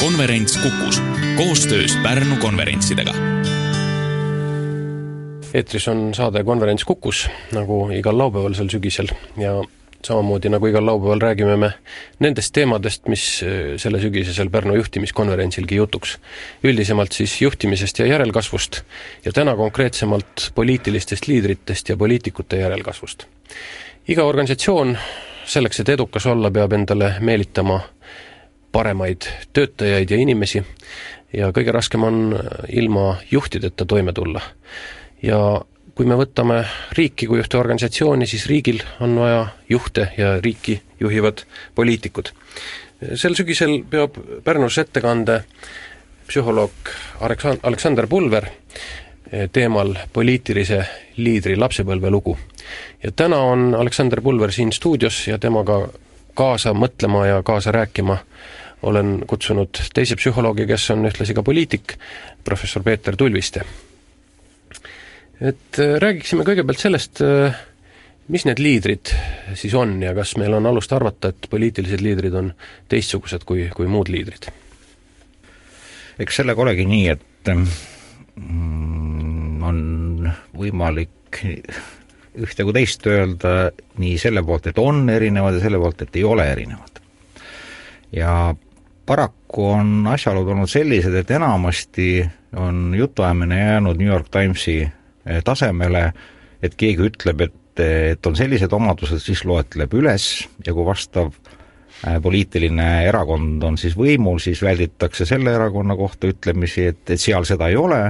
konverents Kukus koostöös Pärnu konverentsidega. eetris on saade Konverents Kukus, nagu igal laupäeval sel sügisel ja samamoodi nagu igal laupäeval räägime me nendest teemadest, mis äh, selle sügisesel Pärnu juhtimiskonverentsilgi jutuks. üldisemalt siis juhtimisest ja järelkasvust ja täna konkreetsemalt poliitilistest liidritest ja poliitikute järelkasvust. iga organisatsioon selleks, et edukas olla, peab endale meelitama paremaid töötajaid ja inimesi ja kõige raskem on ilma juhtideta toime tulla. ja kui me võtame riiki kui ühte organisatsiooni, siis riigil on vaja juhte ja riiki juhivad poliitikud. sel sügisel peab Pärnus ettekande psühholoog Aleksan-, Aleksander Pulver teemal poliitilise liidri lapsepõlvelugu. ja täna on Aleksander Pulver siin stuudios ja temaga kaasa mõtlema ja kaasa rääkima olen kutsunud teise psühholoogi, kes on ühtlasi ka poliitik, professor Peeter Tulviste. et äh, räägiksime kõigepealt sellest, äh, mis need liidrid siis on ja kas meil on alust arvata, et poliitilised liidrid on teistsugused kui, kui muud liidrid? eks sellega olegi nii, et mm, on võimalik ühte kui teist öelda nii selle poolt, et on erinevad ja selle poolt, et ei ole erinevad. ja paraku on asjaolud olnud sellised, et enamasti on jutuajamine jäänud New York Timesi eh, tasemele, et keegi ütleb, et, et on sellised omadused, siis loetleb üles ja kui vastav eh, poliitiline erakond on siis võimul, siis välditakse selle erakonna kohta ütlemisi, et, et seal seda ei ole,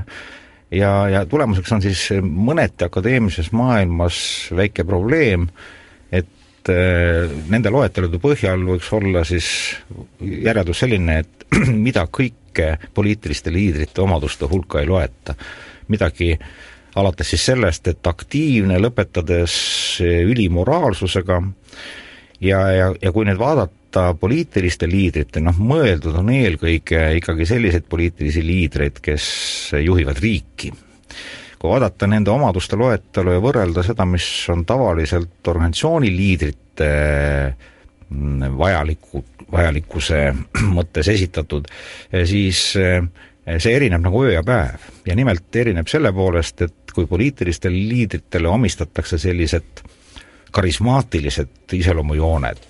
ja, ja tulemuseks on siis mõneti akadeemilises maailmas väike probleem, et äh, nende loetelude põhjal võiks olla siis järeldus selline, et mida kõike poliitiliste liidrite omaduste hulka ei loeta. midagi alates siis sellest, et aktiivne, lõpetades ülimoraalsusega ja, ja, ja kui nüüd vaadata poliitiliste liidrite, noh mõeldud on eelkõige ikkagi selliseid poliitilisi liidreid, kes juhivad riiki kui vaadata nende omaduste loetelu ja võrrelda seda, mis on tavaliselt organisatsiooni liidrite mm, vajaliku, vajalikkuse mõttes esitatud, siis eh, see erineb nagu öö ja päev. ja nimelt erineb selle poolest, et kui poliitilistele liidritele omistatakse sellised karismaatilised iseloomujooned,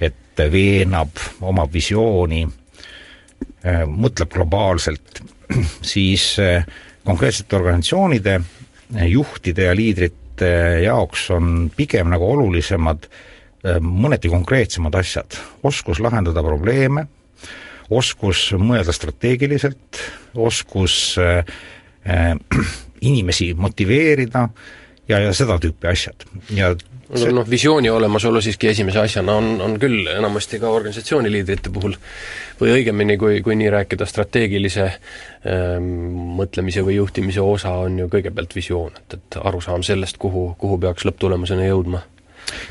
et veenab, omab visiooni, eh, mõtleb globaalselt, siis eh, konkreetsete organisatsioonide juhtide ja liidrite jaoks on pigem nagu olulisemad äh, mõneti konkreetsemad asjad, oskus lahendada probleeme, oskus mõelda strateegiliselt, oskus äh, äh, inimesi motiveerida ja, ja seda tüüpi asjad ja aga noh, visiooni olemasolu siiski esimese asjana on, on küll enamasti ka organisatsiooni liidrite puhul või õigemini, kui, kui nii rääkida, strateegilise ähm, mõtlemise või juhtimise osa on ju kõigepealt visioon, et, et arusaam sellest, kuhu, kuhu peaks lõpptulemusena jõudma.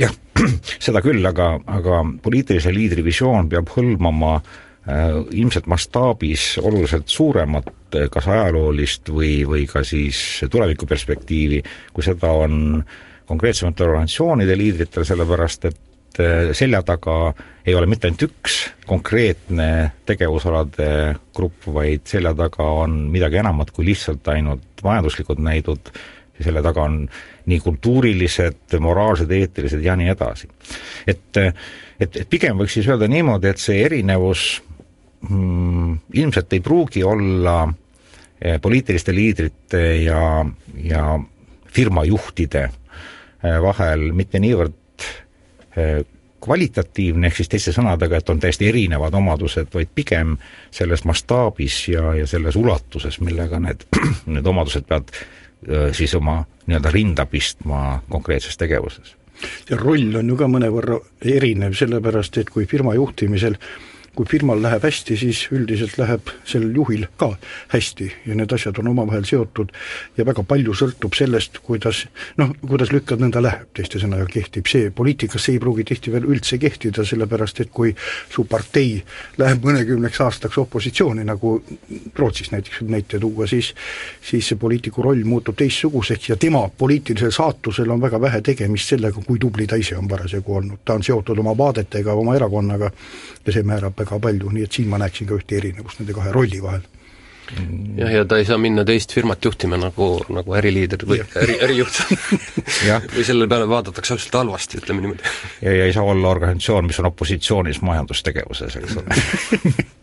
jah, seda küll, aga, aga poliitilise liidri visioon peab hõlmama äh, ilmselt mastaabis oluliselt suuremat äh, kas ajaloolist või, või ka siis tulevikuperspektiivi, kui seda on äh, konkreetsemate organisatsioonide liidritel, sellepärast et äh, selja taga ei ole mitte ainult üks konkreetne tegevusalade grupp, vaid selja taga on midagi enamat kui lihtsalt ainult majanduslikud näidud, selle taga on nii kultuurilised, moraalsed, eetilised ja nii edasi. et, et, et pigem võiks siis öelda niimoodi, et see erinevus ilmselt ei pruugi olla eh, poliitiliste liidrite ja, ja firmajuhtide Äh, vahel mitte niivõrd äh, kvalitatiivne, ehk siis teiste sõnadega, et on täiesti erinevad omadused, vaid pigem selles mastaabis ja, ja selles ulatuses, millega need, need omadused peavad siis oma nii-öelda rinda pistma konkreetses tegevuses. ja roll on ju ka mõnevõrra erinev, sellepärast et kui firma juhtimisel äh, kui firmal läheb hästi, siis üldiselt läheb sellel juhil ka hästi ja need asjad on omavahel seotud ja väga palju sõltub sellest, kuidas noh, kuidas lükkad, nõnda läheb, teiste sõnaga kehtib. See, poliitikas see ei pruugi tihtipeale üldse kehtida, sellepärast et kui su partei läheb mõnekümneks aastaks opositsiooni, nagu Rootsis näiteks võib näite tuua, siis siis see poliitiku roll muutub teistsuguseks ja tema poliitilisel saatusel on väga vähe tegemist sellega, kui tubli ta ise on parasjagu olnud, ta on seotud oma vaadetega, oma erakonnaga ja see määrab väga palju, nii et siin ma näeksin ka ühte erinevust nende kahe rolli vahel. Jah, ja ta ei saa minna teist firmat juhtima nagu, nagu äriliider või äri, ärijuht. Või selle peale vaadatakse absoluutselt halvasti, ütleme niimoodi. ja, ja ei saa olla organisatsioon, mis on opositsioonis majandustegevuses, eks ole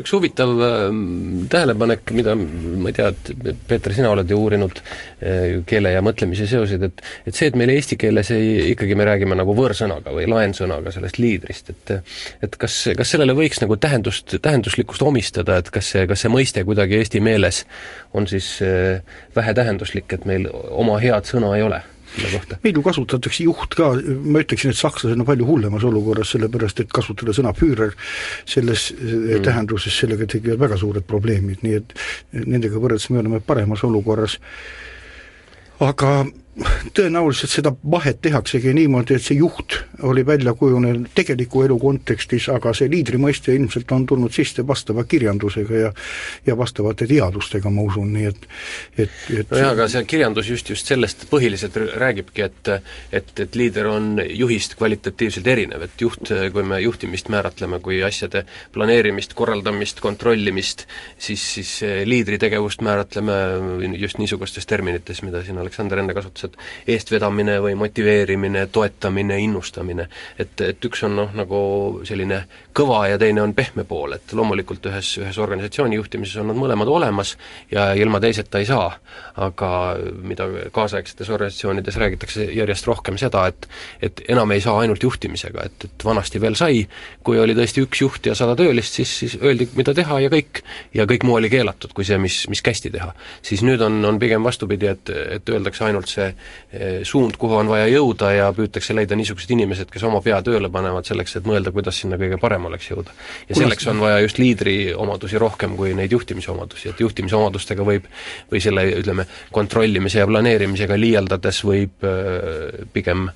üks huvitav ähm, tähelepanek, mida ma ei tea, et Peeter, sina oled ju uurinud äh, keele ja mõtlemise seoseid, et et see, et meil eesti keeles ei, ikkagi me räägime nagu võõrsõnaga või laensõnaga sellest liidrist, et et kas, kas sellele võiks nagu tähendust, tähenduslikkust omistada, et kas see, kas see mõiste kuidagi eesti meeles on siis äh, vähetähenduslik, et meil oma head sõna ei ole? Selle kohta? meil ju kasutatakse juht ka, ma ütleksin, et sakslased on palju hullemas olukorras, sellepärast et kasutada sõna Führer selles mm. tähenduses, sellega tekivad väga suured probleemid, nii et nendega võrreldes me oleme paremas olukorras, aga tõenäoliselt seda vahet tehaksegi niimoodi, et see juht oli välja kujunenud tegeliku elu kontekstis, aga see liidri mõiste ilmselt on tulnud sisse vastava kirjandusega ja ja vastavate teadustega, ma usun, nii et et, et nojah, aga see kirjandus just, just sellest põhiliselt räägibki, et et, et liider on juhist kvalitatiivselt erinev, et juht, kui me juhtimist määratleme kui asjade planeerimist, korraldamist, kontrollimist, siis, siis liidri tegevust määratleme just niisugustes terminites, mida siin Aleksander enne kasutas, et eestvedamine või motiveerimine, toetamine, innustamine. et, et üks on noh, nagu selline kõva ja teine on pehme pool, et loomulikult ühes, ühes organisatsiooni juhtimises on nad mõlemad olemas ja ilma teiseta ei saa. aga mida kaasaegsetes organisatsioonides räägitakse järjest rohkem seda, et et enam ei saa ainult juhtimisega, et, et vanasti veel sai, kui oli tõesti üks juht ja sada töölist, siis, siis öeldi, mida teha ja kõik, ja kõik muu oli keelatud, kui see, mis, mis kästi teha. siis nüüd on, on pigem vastupidi, et, et öeldakse ainult see suund, kuhu on vaja jõuda ja püütakse leida niisugused inimesed, kes oma pea tööle panevad selleks, et mõelda, kuidas sinna kõige parem oleks jõuda. ja selleks on vaja just liidri omadusi rohkem kui neid juhtimise omadusi, et juhtimise omadustega võib või selle, ütleme, kontrollimise ja planeerimisega liialdades võib äh, pigem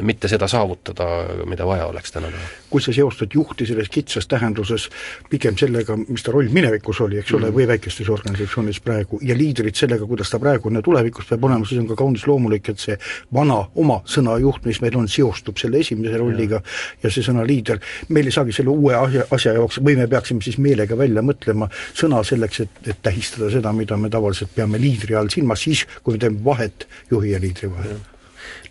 mitte seda saavutada, mida vaja oleks tänapäeval. kui sa seostad juhti selles kitsas tähenduses pigem sellega, mis ta roll minevikus oli, eks ole mm., või väikestes organisatsioonides praegu, ja liidrit sellega, kuidas ta praegu on ja tulevikus peab olema, siis on ka kaunis loomulik, et see vana oma sõna juht, mis meil on, seostub selle esimese rolliga ja, ja see sõna liider, meil ei saagi selle uue asja, asja jaoks, või me peaksime siis meelega välja mõtlema sõna selleks, et, et tähistada seda, mida me tavaliselt peame liidri all silmas, siis kui me teeme vahet juhi ja liidri vahel.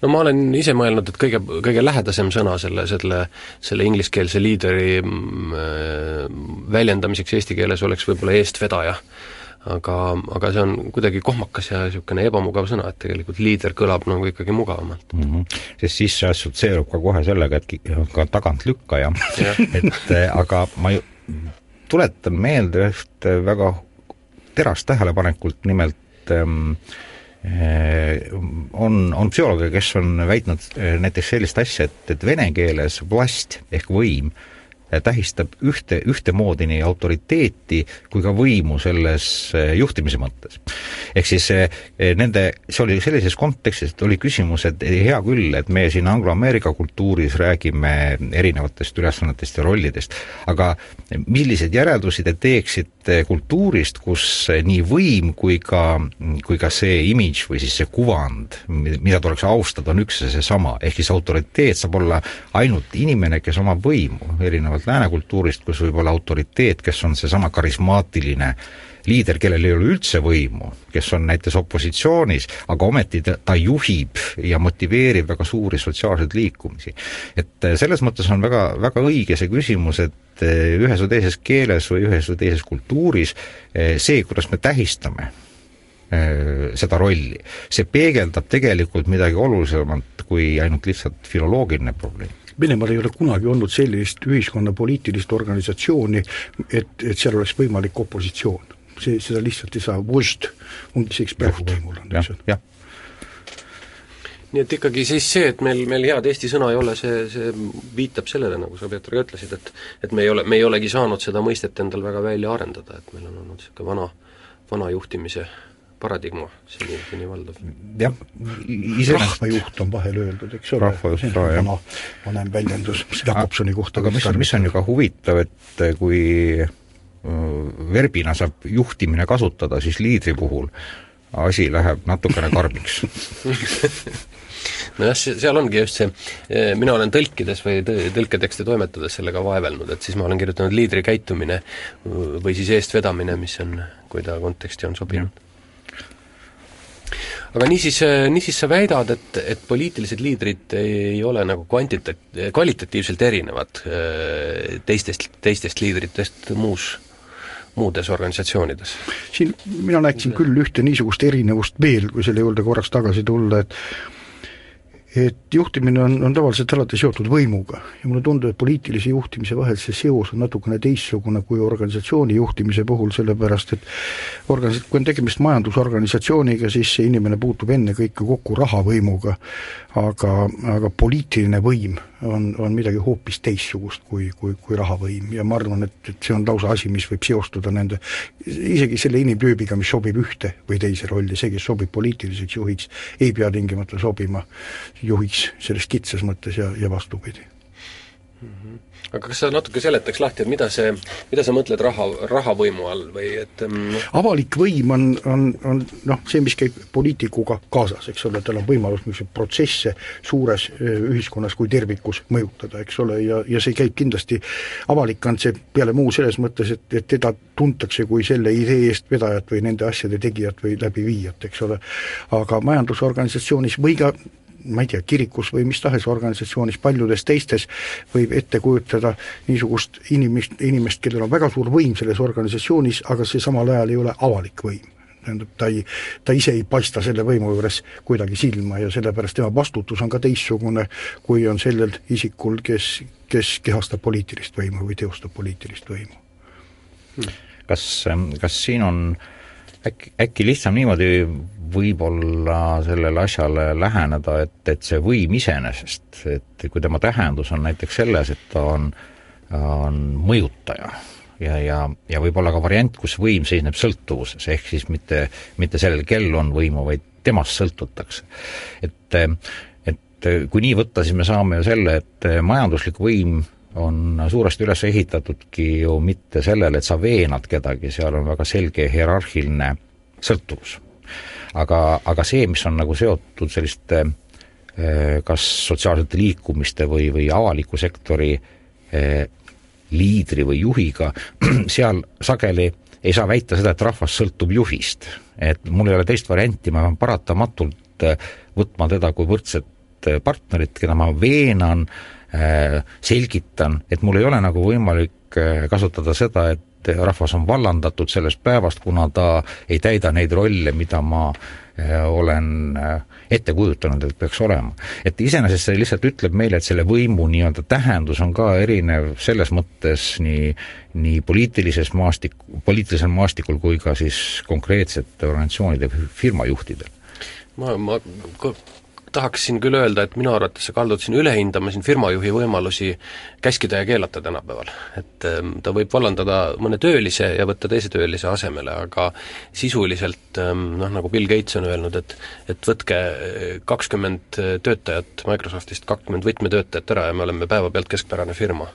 No ma olen ise mõelnud, et kõige, kõige lähedasem sõna selle, selle, selle ingliskeelse liideri mm, äh, väljendamiseks eesti keeles oleks võib-olla eestvedaja aga, aga see on kuidagi kohmakas ja niisugune ebamugav sõna, et tegelikult liider kõlab nagu ikkagi mugavamalt mm. -hmm. sest siis see assotsieerub ka kohe sellega, et ka tagantlükkaja et eh, aga ma ju tuletan meelde üht väga terast tähelepanekut, nimelt ähm, on, on psühholooge, kes on väitnud näiteks sellist asja, et, et vene keeles vlast ehk võim tähistab ühte, ühtemoodi nii autoriteeti kui ka võimu selles eh, juhtimise mõttes. ehk siis eh, nende, see oli sellises kontekstis, et oli küsimus, et hea küll, et me siin angloameerika kultuuris räägime erinevatest ülesannetest ja rollidest, aga milliseid järeldusi te teeksite kultuurist, kus nii võim kui ka, kui ka see imidž või siis see kuvand, mida tuleks austada, on üks ja seesama, ehk siis autoriteet saab olla ainult inimene, kes omab võimu, erinevalt erinevalt lääne kultuurist, kus võib olla autoriteet, kes on seesama karismaatiline liider, kellel ei ole üldse võimu, kes on näiteks opositsioonis, aga ometi ta, ta juhib ja motiveerib väga suuri sotsiaalseid liikumisi. et äh, selles mõttes on väga, väga õige see küsimus, et äh, ühes või teises keeles või ühes või teises kultuuris äh, see, kuidas me tähistame seda rolli, see peegeldab tegelikult midagi olulisemat kui ainult lihtsalt filoloogiline probleem Venemaal ei ole kunagi olnud sellist ühiskonna poliitilist organisatsiooni, et, et seal oleks võimalik opositsioon. see, seda lihtsalt ei saa, vožd ongi see ekspertvõimul on, eks ju. nii et ikkagi siis see, et meil, meil head eesti sõna ei ole, see, see viitab sellele, nagu sa, Peeter, ka ütlesid, et et me ei ole, me ei olegi saanud seda mõistet endal väga välja arendada, et meil on olnud niisugune vana, vana juhtimise paradigma seni, seni valdav. jah, iseenesest rahvajuht on vahel öeldud, eks ole, see on vana, vanem väljendus Jakobsoni kohta. aga mis on, mis on ju ka huvitav, et kui verbina saab juhtimine kasutada, siis liidri puhul asi läheb natukene karmiks nojah, seal ongi just see, eh, mina olen tõlkides või tõlketekste toimetades sellega vaevelnud, et siis ma olen kirjutanud liidri käitumine või siis eestvedamine, mis on, kui ta konteksti on sobinud. Aga niisiis, niisiis sa väidad, et, et poliitilised liidrid ei ole nagu kvantita-, kvalitatiivselt erinevad eh, teistest, teistest liidritest muus muudes organisatsioonides? siin mina näeksin küll ühte niisugust erinevust veel, kui selle juurde korraks tagasi tulla, et et juhtimine on, on tavaliselt alati seotud võimuga. ja mulle tundub, et poliitilise juhtimise vahel see seos on natukene teistsugune kui organisatsiooni juhtimise puhul, sellepärast et organis-, kui on tegemist majandusorganisatsiooniga, siis see inimene puutub ennekõike kokku rahavõimuga, aga, aga poliitiline võim on, on midagi hoopis teistsugust kui, kui, kui rahavõim. Ja ma arvan, et, et see on lausa asi, mis võib seostuda nende, isegi selle inimtüübiga, mis sobib ühte või teise rolli, see, kes sobib poliitiliseks juhiks, ei pea tingimata sobima juhiks selles kitsas mõttes ja, ja vastupidi aga kas sa natuke seletaks lahti, et mida see, mida sa mõtled raha, rahavõimu all või et mm, avalik võim on, on, on noh, see, mis käib poliitikuga kaasas, eks ole, tal on võimalus niisuguseid protsesse suures ühiskonnas kui tervikus mõjutada, eks ole, ja, ja see käib kindlasti, avalik on see peale muu selles mõttes, et, et teda tuntakse kui selle idee eestvedajat või nende asjade tegijat või läbiviijat, eks ole. aga majandusorganisatsioonis või ka ma ei tea, kirikus või mis tahes organisatsioonis, paljudes teistes võib ette kujutada niisugust inimest, inimest, kellel on väga suur võim selles organisatsioonis, aga see samal ajal ei ole avalik võim. Tähendab, ta ei, ta ise ei paista selle võimu juures kuidagi silma ja sellepärast tema vastutus on ka teistsugune, kui on sellel isikul, kes, kes kehastab poliitilist võimu või teostab poliitilist võimu. Hmm.. kas, kas siin on äkki, äkki lihtsam niimoodi võib-olla sellele asjale läheneda, et, et see võim iseenesest, et kui tema tähendus on näiteks selles, et ta on, on mõjutaja ja, ja, ja võib-olla ka variant, kus võim seisneb sõltuvuses, ehk siis mitte, mitte sellel, kel on võimu, vaid temast sõltutakse. et, et kui nii võtta, siis me saame ju selle, et majanduslik võim on suuresti üles ehitatudki ju mitte sellele, et sa veenad kedagi, seal on väga selge hierarhiline sõltuvus aga, aga see, mis on nagu seotud selliste eh, kas sotsiaalsete liikumiste või, või avaliku sektori eh, liidri või juhiga, seal sageli ei saa väita seda, et rahvas sõltub juhist. et mul ei ole teist varianti, ma pean paratamatult eh, võtma teda kui võrdset partnerit, keda ma veenan, selgitan, et mul ei ole nagu võimalik kasutada seda, et et rahvas on vallandatud sellest päevast, kuna ta ei täida neid rolle, mida ma eh, olen eh, ette kujutanud, et peaks olema. et iseenesest see lihtsalt ütleb meile, et selle võimu nii-öelda tähendus on ka erinev selles mõttes nii, nii poliitilises maastik, poliitilisel maastikul kui ka siis konkreetsete organisatsioonide firmajuhtidel. ma, ma tahaksin küll öelda, et minu arvates sa kaldud siin üle hindama siin firmajuhi võimalusi käskida ja keelata tänapäeval. et ähm, ta võib vallandada mõne töölise ja võtta teise töölise asemele, aga sisuliselt ähm, noh, nagu Bill Gates on öelnud, et et võtke äh, kakskümmend töötajat Microsoftist, kakskümmend võtmetöötajat ära ja me oleme päevapealt keskpärane firma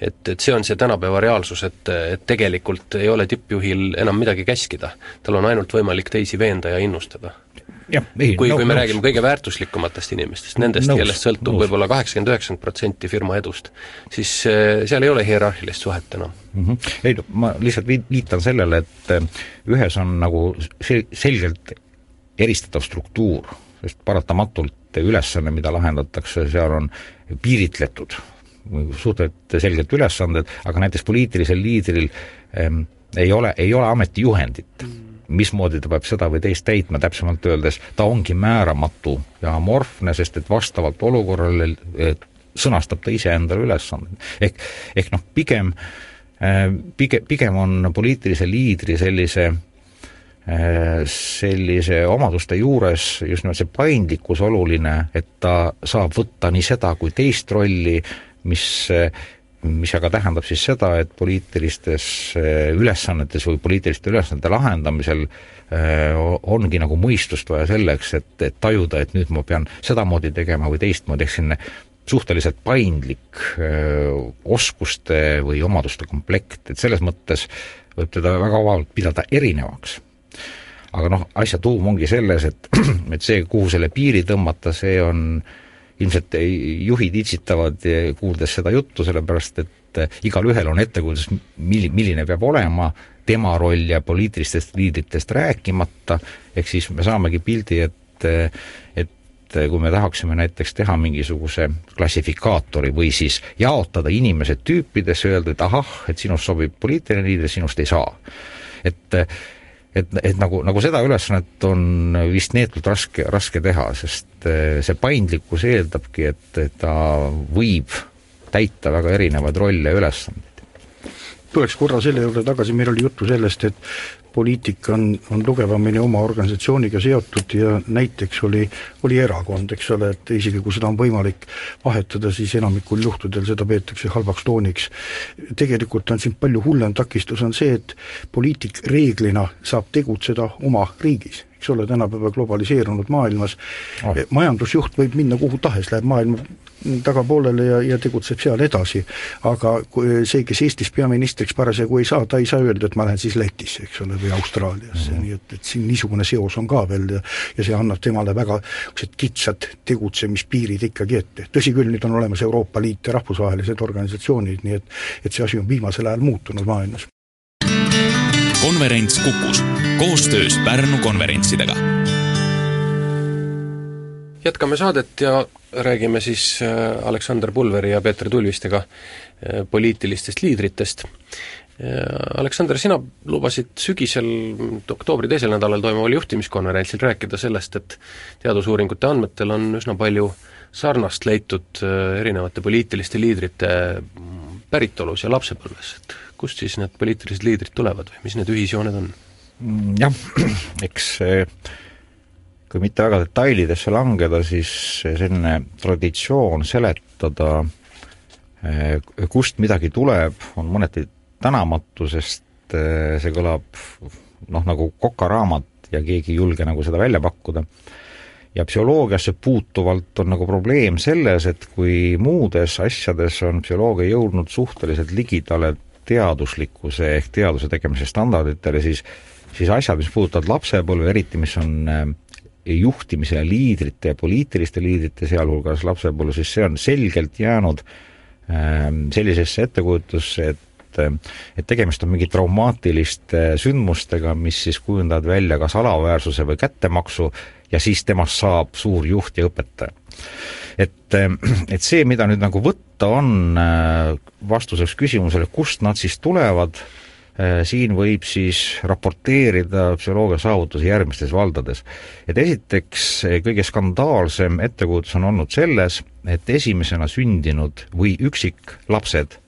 et, et see on see tänapäeva reaalsus, et, et tegelikult ei ole tippjuhil enam midagi käskida. tal on ainult võimalik teisi veenda ja innustada kui, kui me nõus. räägime kõige väärtuslikumatest inimestest, nendest, kellest sõltub võib-olla kaheksakümmend, üheksakümmend protsenti firma edust, siis äh, seal ei ole hierarhilist suhet enam mm. -hmm. ei no ma lihtsalt viitan sellele, et äh, ühes on nagu sel-, selgelt eristatav struktuur, sest paratamatult ülesanne, mida lahendatakse, seal on piiritletud, suhteliselt selgelt ülesanded, aga näiteks poliitilisel liidril ähm, ei ole, ei ole ametijuhendit mm mismoodi ta peab seda või teist täitma, täpsemalt öeldes ta ongi määramatu ja amorfne, sest et vastavalt olukorrale sõnastab ta iseendale ülesanded. ehk, ehk noh, pigem, äh, pigem, pigem on poliitilise liidri sellise äh, sellise omaduste juures just nimelt see paindlikkus oluline, et ta saab võtta nii seda kui teist rolli, mis mis aga tähendab siis seda, et poliitilistes eh, ülesannetes või poliitiliste ülesannete lahendamisel eh, ongi nagu mõistust vaja selleks, et, et tajuda, et nüüd ma pean sedamoodi tegema või teistmoodi, ehk selline suhteliselt paindlik öö, eh, oskuste või omaduste komplekt, et selles mõttes võib teda väga vabalt pidada erinevaks. aga noh, asja tuum ongi selles, et, et see, kuhu selle piiri tõmmata, see on ilmselt juhid itsitavad, kuuldes seda juttu, sellepärast et igalühel on ettekujutus, milli-, milline peab olema tema roll ja poliitilistest liidritest rääkimata, ehk siis me saamegi pildi, et, et kui me tahaksime näiteks teha mingisuguse klassifikaatori või siis jaotada inimesed tüüpidesse, öelda, et ahah, et sinust sobib poliitiline liider, sinust ei saa. et et, et nagu, nagu seda ülesannet on vist neetult raske, raske teha, sest see paindlikkus eeldabki, et ta võib täita väga erinevaid rolle ja ülesandeid. Tuleks korra selle juurde tagasi, meil oli juttu sellest, et poliitika on, on tugevamini oma organisatsiooniga seotud ja näiteks oli, oli erakond, eks ole, et isegi kui seda on võimalik vahetada, siis enamikul juhtudel seda peetakse halvaks tooniks. tegelikult on siin palju hullem takistus, on see, et poliitik reeglina saab tegutseda oma riigis eks ole, tänapäeva globaliseerunud maailmas oh. majandusjuht võib minna kuhu tahes, läheb maailma tagapoolele ja, ja tegutseb seal edasi. aga kui see, kes Eestis peaministriks parasjagu ei saa, ta ei saa öelda, et ma lähen siis Lätisse, eks ole, või Austraaliasse mm, -hmm. nii et, et siin niisugune seos on ka veel ja ja see annab temale väga niisugused kitsad tegutsemispiirid ikkagi ette. tõsi küll, nüüd on olemas Euroopa Liit ja rahvusvahelised organisatsioonid, nii et et see asi on viimasel ajal muutunud maailmas. konverents Kukus koostöös Pärnu konverentsidega jätkame saadet ja räägime siis äh, Aleksander Pulveri ja Peeter Tulvistega äh, poliitilistest liidritest. Aleksander, sina lubasid sügisel, oktoobri teisel nädalal toimuval juhtimiskonverentsil rääkida sellest, et teadusuuringute andmetel on üsna palju sarnast leitud äh, erinevate poliitiliste liidrite päritolus ja lapsepõlves, et kust siis need poliitilised liidrid tulevad või mis need ühisjooned on? Mm, jah, eks kui mitte väga detailidesse langeda, siis selline traditsioon seletada, eh, kust midagi tuleb, on mõneti tänamatu, sest eh, see kõlab noh, nagu kokaraamat ja keegi ei julge nagu seda välja pakkuda. ja psühholoogiasse puutuvalt on nagu probleem selles, et kui muudes asjades on psühholoogia jõudnud suhteliselt ligidale teaduslikkuse ehk teaduse tegemise standarditele, siis siis asjad, mis puudutavad lapsepõlve, eriti mis on eh, juhtimise liidrite poliitiliste liidrite, sealhulgas lapsepõlve, siis see on selgelt jäänud ähm, sellisesse ettekujutusse, et et tegemist on mingi traumaatiliste sündmustega, mis siis kujundavad välja kas alaväärsuse või kättemaksu ja siis temast saab suur juht ja õpetaja. et, ähm, et see, mida nüüd nagu võtta on äh, vastuseks küsimusele, kust nad siis tulevad, siin võib siis raporteerida psühholoogia saavutusi järgmistes valdades. et esiteks, kõige skandaalsem ettekujutus on olnud selles, et esimesena sündinud või üksiklapsed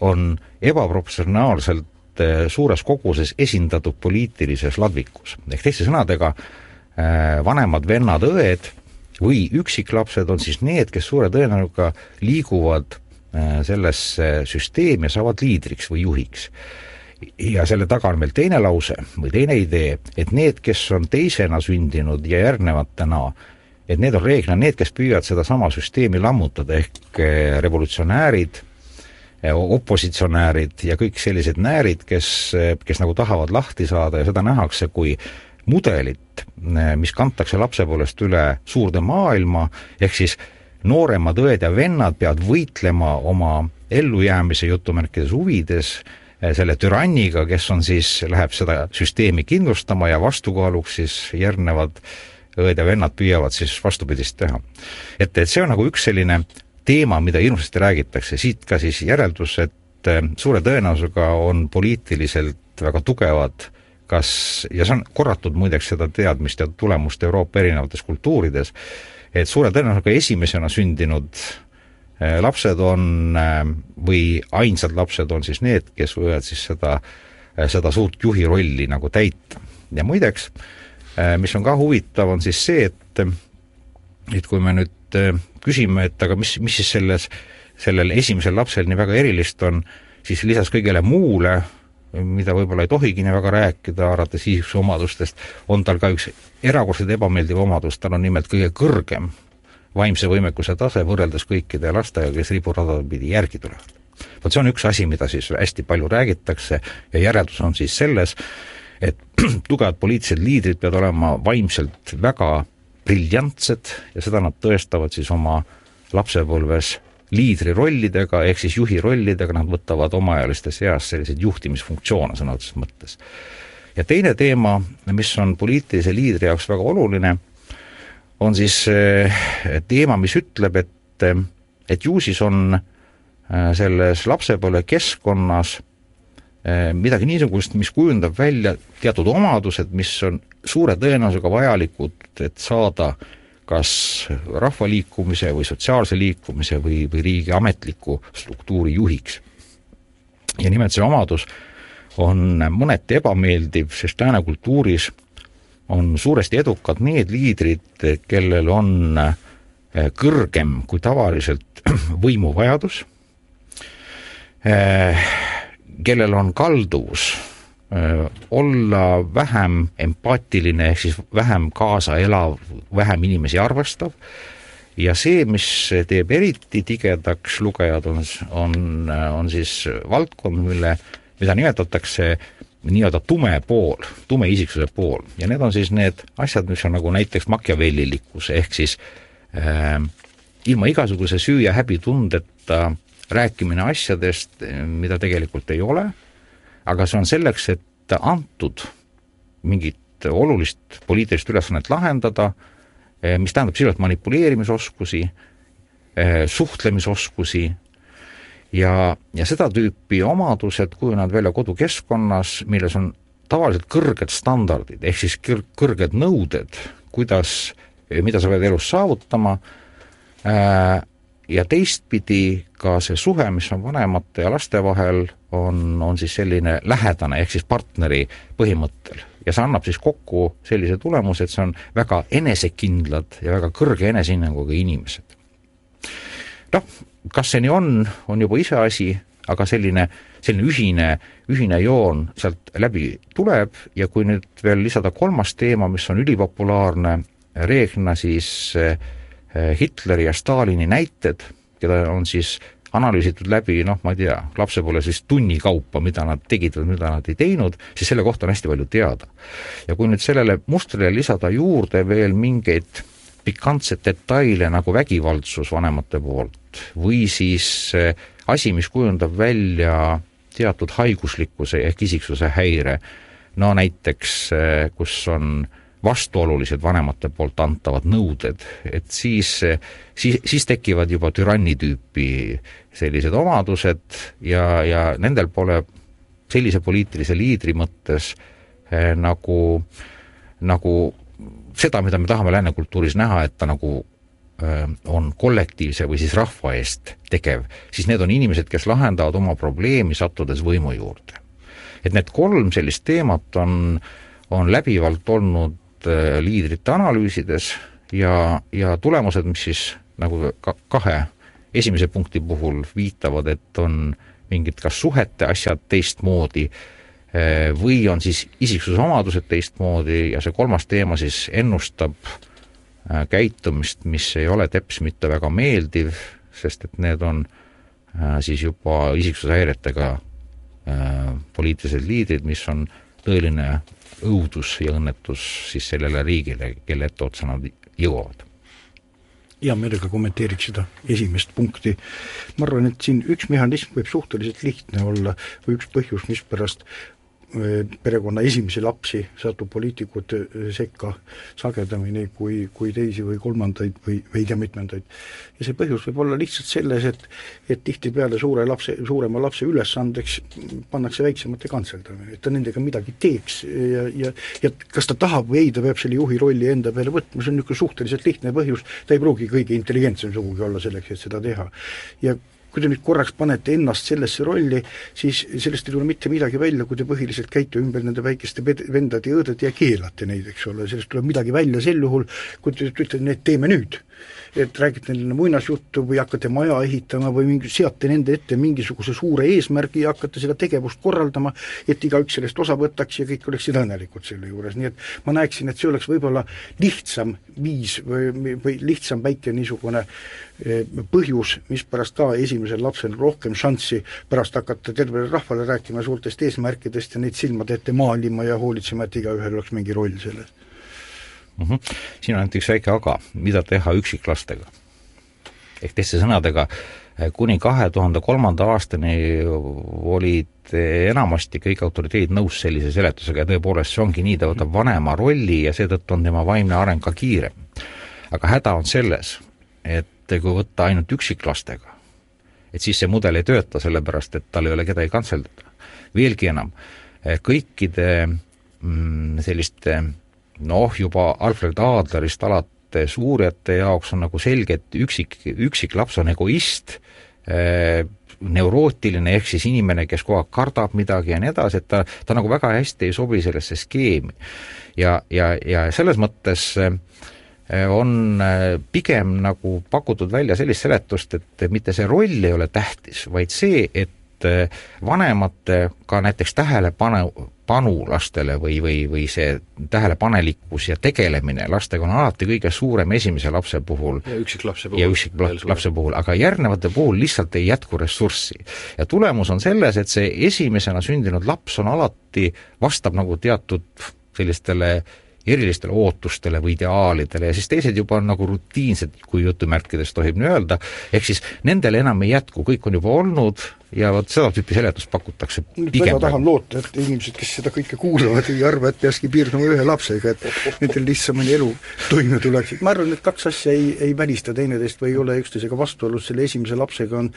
on ebaproportsionaalselt äh, suures koguses esindatud poliitilises ladvikus. ehk teiste sõnadega, äh, vanemad vennad-õed või üksiklapsed on siis need, kes suure tõenäosusega liiguvad sellesse süsteemi ja saavad liidriks või juhiks ja selle taga on veel teine lause või teine idee, et need, kes on teisena sündinud ja järgnevatena, et need on reeglina need, kes püüavad sedasama süsteemi lammutada, ehk eh, revolutsionäärid, eh, opositsionäärid ja kõik sellised näärid, kes, eh, kes nagu tahavad lahti saada ja seda nähakse kui mudelit, mis kantakse lapsepõlvest üle suurde maailma, ehk siis nooremad õed ja vennad peavad võitlema oma ellujäämise jutumärkides huvides selle türanniga, kes on siis, läheb seda süsteemi kindlustama ja vastukaaluks siis järgnevad õed ja vennad püüavad siis vastupidist teha. et, et see on nagu üks selline teema, mida hirmsasti räägitakse, siit ka siis järeldus, et eh, suure tõenäosusega on poliitiliselt väga tugevad kas, ja see on korratud muideks seda teadmist ja tulemust Euroopa erinevates kultuurides, et suure tõenäosusega esimesena sündinud Äh, lapsed on äh, või ainsad lapsed on siis need, kes võivad siis seda, äh, seda suurt juhi rolli nagu täita. ja muideks, mis on ka huvitav, on siis see, et et kui me nüüd küsime, et aga mis, mis siis selles, sellel esimesel lapsel nii väga erilist on, siis lisaks kõigele muule, mida võib-olla ei tohigi nii väga rääkida, arvates isiksuse omadustest, on tal ka üks erakordselt ebameeldiv omadus, tal on nimelt kõige kõrgem vaimse võimekuse tase võrreldes kõikide lastega, kes riburadade pidi järgi tulevad. vot see on üks asi, mida siis hästi palju räägitakse ja järeldus on siis selles, et tugevad poliitilised liidrid peavad olema vaimselt väga briljantsed ja seda nad tõestavad siis oma lapsepõlves liidri rollidega, ehk siis juhi rollidega, nad võtavad omaealistes eas selliseid juhtimisfunktsioone sõna otseses mõttes. ja teine teema, mis on poliitilise liidri jaoks väga oluline, on siis eh, teema, mis ütleb, et, et ju siis on eh, selles lapsepõlve keskkonnas eh, midagi niisugust, mis kujundab välja teatud omadused, mis on suure tõenäosusega vajalikud, et saada äh, kas rahvaliikumise või sotsiaalse liikumise või, või riigi ametliku struktuuri juhiks. ja nimelt see omadus on mõneti ebameeldiv, sest lääne kultuuris on suuresti edukad need liidrid, kellel on eh, kõrgem kui tavaliselt võimuvajadus, eh, kellel on kalduvus Äh, olla vähem empaatiline, ehk siis vähem kaasaelav, vähem inimesi arvestav, ja see, mis teeb eriti tigedaks lugejad, on, on, on siis valdkond, mille, mida nimetatakse nii-öelda tume pool, tume isiksuse pool. Ja need on siis need asjad, mis on nagu näiteks makiavellilikkus, ehk siis äh, ilma igasuguse süü- ja häbitundeta rääkimine asjadest, mida tegelikult ei ole. Aga see on selleks, et antud mingit olulist poliitilist ülesannet lahendada, eh, mis tähendab sisuliselt manipuleerimisoskusi, eh, suhtlemisoskusi ja, ja seda tüüpi omadused kujunevad välja kodukeskkonnas, milles on tavaliselt kõrged standardid, ehk siis kõr-, kõrged nõuded, kuidas, mida sa pead elus saavutama äh,, ja teistpidi ka see suhe, mis on vanemate ja laste vahel, on, on siis selline lähedane, ehk siis partneri põhimõttel. ja see annab siis kokku sellise tulemuse, et see on väga enesekindlad ja väga kõrge enesehinnanguga inimesed. Noh, kas see nii on, on juba iseasi, aga selline, selline ühine, ühine joon sealt läbi tuleb ja kui nüüd veel lisada kolmas teema, mis on ülipopulaarne, reeglina siis Eh, Hitleri ja Stalini näited, keda on siis analüüsitud läbi noh, ma ei tea, lapsepõlves vist tunni kaupa, mida nad tegid või mida nad ei teinud, siis selle kohta on hästi palju teada. ja kui nüüd sellele mustrile lisada juurde veel mingeid pikantseid detaile nagu vägivaldsus vanemate poolt või siis eh, asi, mis kujundab välja teatud haiguslikkuse ehk isiksuse häire, no näiteks eh, kus on vastuolulised vanemate poolt antavad nõuded, et siis, siis, siis tekivad juba türanni tüüpi sellised omadused ja, ja nendel pole sellise poliitilise liidri mõttes eh, nagu, nagu seda, mida me tahame lääne kultuuris näha, et ta nagu eh, on kollektiivse või siis rahva eest tegev, siis need on inimesed, kes lahendavad oma probleemi, sattudes võimu juurde. et need kolm sellist teemat on, on läbivalt olnud Äh, liidrite analüüsides ja, ja tulemused, mis siis nagu ka kahe esimese punkti puhul viitavad, et on mingid kas suhete asjad teistmoodi äh, või on siis isiksuse omadused teistmoodi ja see kolmas teema siis ennustab äh, käitumist, mis ei ole teps mitte väga meeldiv, sest et need on siis juba isiksushäiretega poliitilised liidrid, mis on tõeline õudus ja õnnetus siis sellele riigile, kelle etteotsa nad jõuavad hea meelega kommenteeriks seda esimest punkti. ma arvan, et siin üks mehhanism võib suhteliselt lihtne olla või üks põhjus, mispärast perekonna esimesi lapsi satub poliitikute sekka sagedamini kui, kui teisi või kolmandaid või, või ei tea mitmendaid. ja see põhjus võib olla lihtsalt selles, et et tihtipeale suure lapse, suurema lapse ülesandeks pannakse väiksemate kantseldamine, et ta nendega midagi teeks ja, ja ja kas ta tahab või ei, ta peab selle juhi rolli enda peale võtma, see on niisugune suhteliselt lihtne põhjus, ta ei pruugi kõige intelligentsem sugugi olla selleks, et seda teha. ja kui te nüüd korraks panete ennast sellesse rolli, siis sellest ei tule mitte midagi välja, kui te põhiliselt käite ümber nende väikeste vendade ja õdede ja keelate neid, eks ole, sellest tuleb midagi välja sel juhul, kui te ütlete, et teeme nüüd et räägite neile muinasjuttu või hakkate maja ehitama või mingi, seate nende ette mingisuguse suure eesmärgi ja hakkate seda tegevust korraldama, et igaüks sellest osa võtaks ja kõik oleksid õnnelikud selle juures, nii et ma näeksin, et see oleks võib-olla lihtsam viis või, või lihtsam väike niisugune eh, põhjus, mispärast ka esimese esimesel lapsel rohkem šanssi pärast hakata tervele rahvale rääkima suurtest eesmärkidest ja neid silmade ette maalima ja hoolitsema, et igaühel oleks mingi roll selles mm. -hmm. siin on ainult üks väike aga, mida teha üksiklastega? ehk teiste sõnadega, kuni kahe tuhande kolmanda aastani olid enamasti kõik autoriteedid nõus sellise seletusega ja tõepoolest see ongi nii, ta võtab vanema rolli ja seetõttu on tema vaimne areng ka kiirem. aga häda on selles, et kui võtta ainult üksiklastega, et siis see mudel ei tööta, sellepärast et tal ei ole kedagi kantseldada. veelgi enam, kõikide mm, selliste noh, juba Alfred Adlerist alates uurijate jaoks on nagu selge, et üksik, üksiklaps on egoist, neurootiline, ehk siis inimene, kes kogu aeg kardab midagi ja nii edasi, et ta, ta nagu väga hästi ei sobi sellesse skeemi. ja, ja, ja selles mõttes Äh, on äh, pigem nagu pakutud välja sellist seletust, et mitte see roll ei ole tähtis, vaid see, et vanemate ka näiteks tähelepanu, panu lastele või, või, või see tähelepanelikkus ja tegelemine lastega on alati kõige suurem esimese lapse puhul. ja üksiklapse puhul. ja üksiklapse puhul, aga järgnevate puhul lihtsalt ei jätku ressurssi. ja tulemus on selles, et see esimesena sündinud laps on alati, vastab nagu teatud sellistele erilistele ootustele või ideaalidele ja siis teised juba on nagu rutiinsed, kui jutumärkides tohib nii öelda, ehk siis nendele enam ei jätku, kõik on juba olnud ja vot seda tüüpi seletust pakutakse nüüd väga tahan loota, et inimesed, kes seda kõike kuulavad, ei arva, et peakski piirduma ühe lapsega, et nendel lihtsamini elu toime tuleks, et ma arvan, et kaks asja ei, ei välista teineteist või ei ole üksteisega vastuolus, selle esimese lapsega on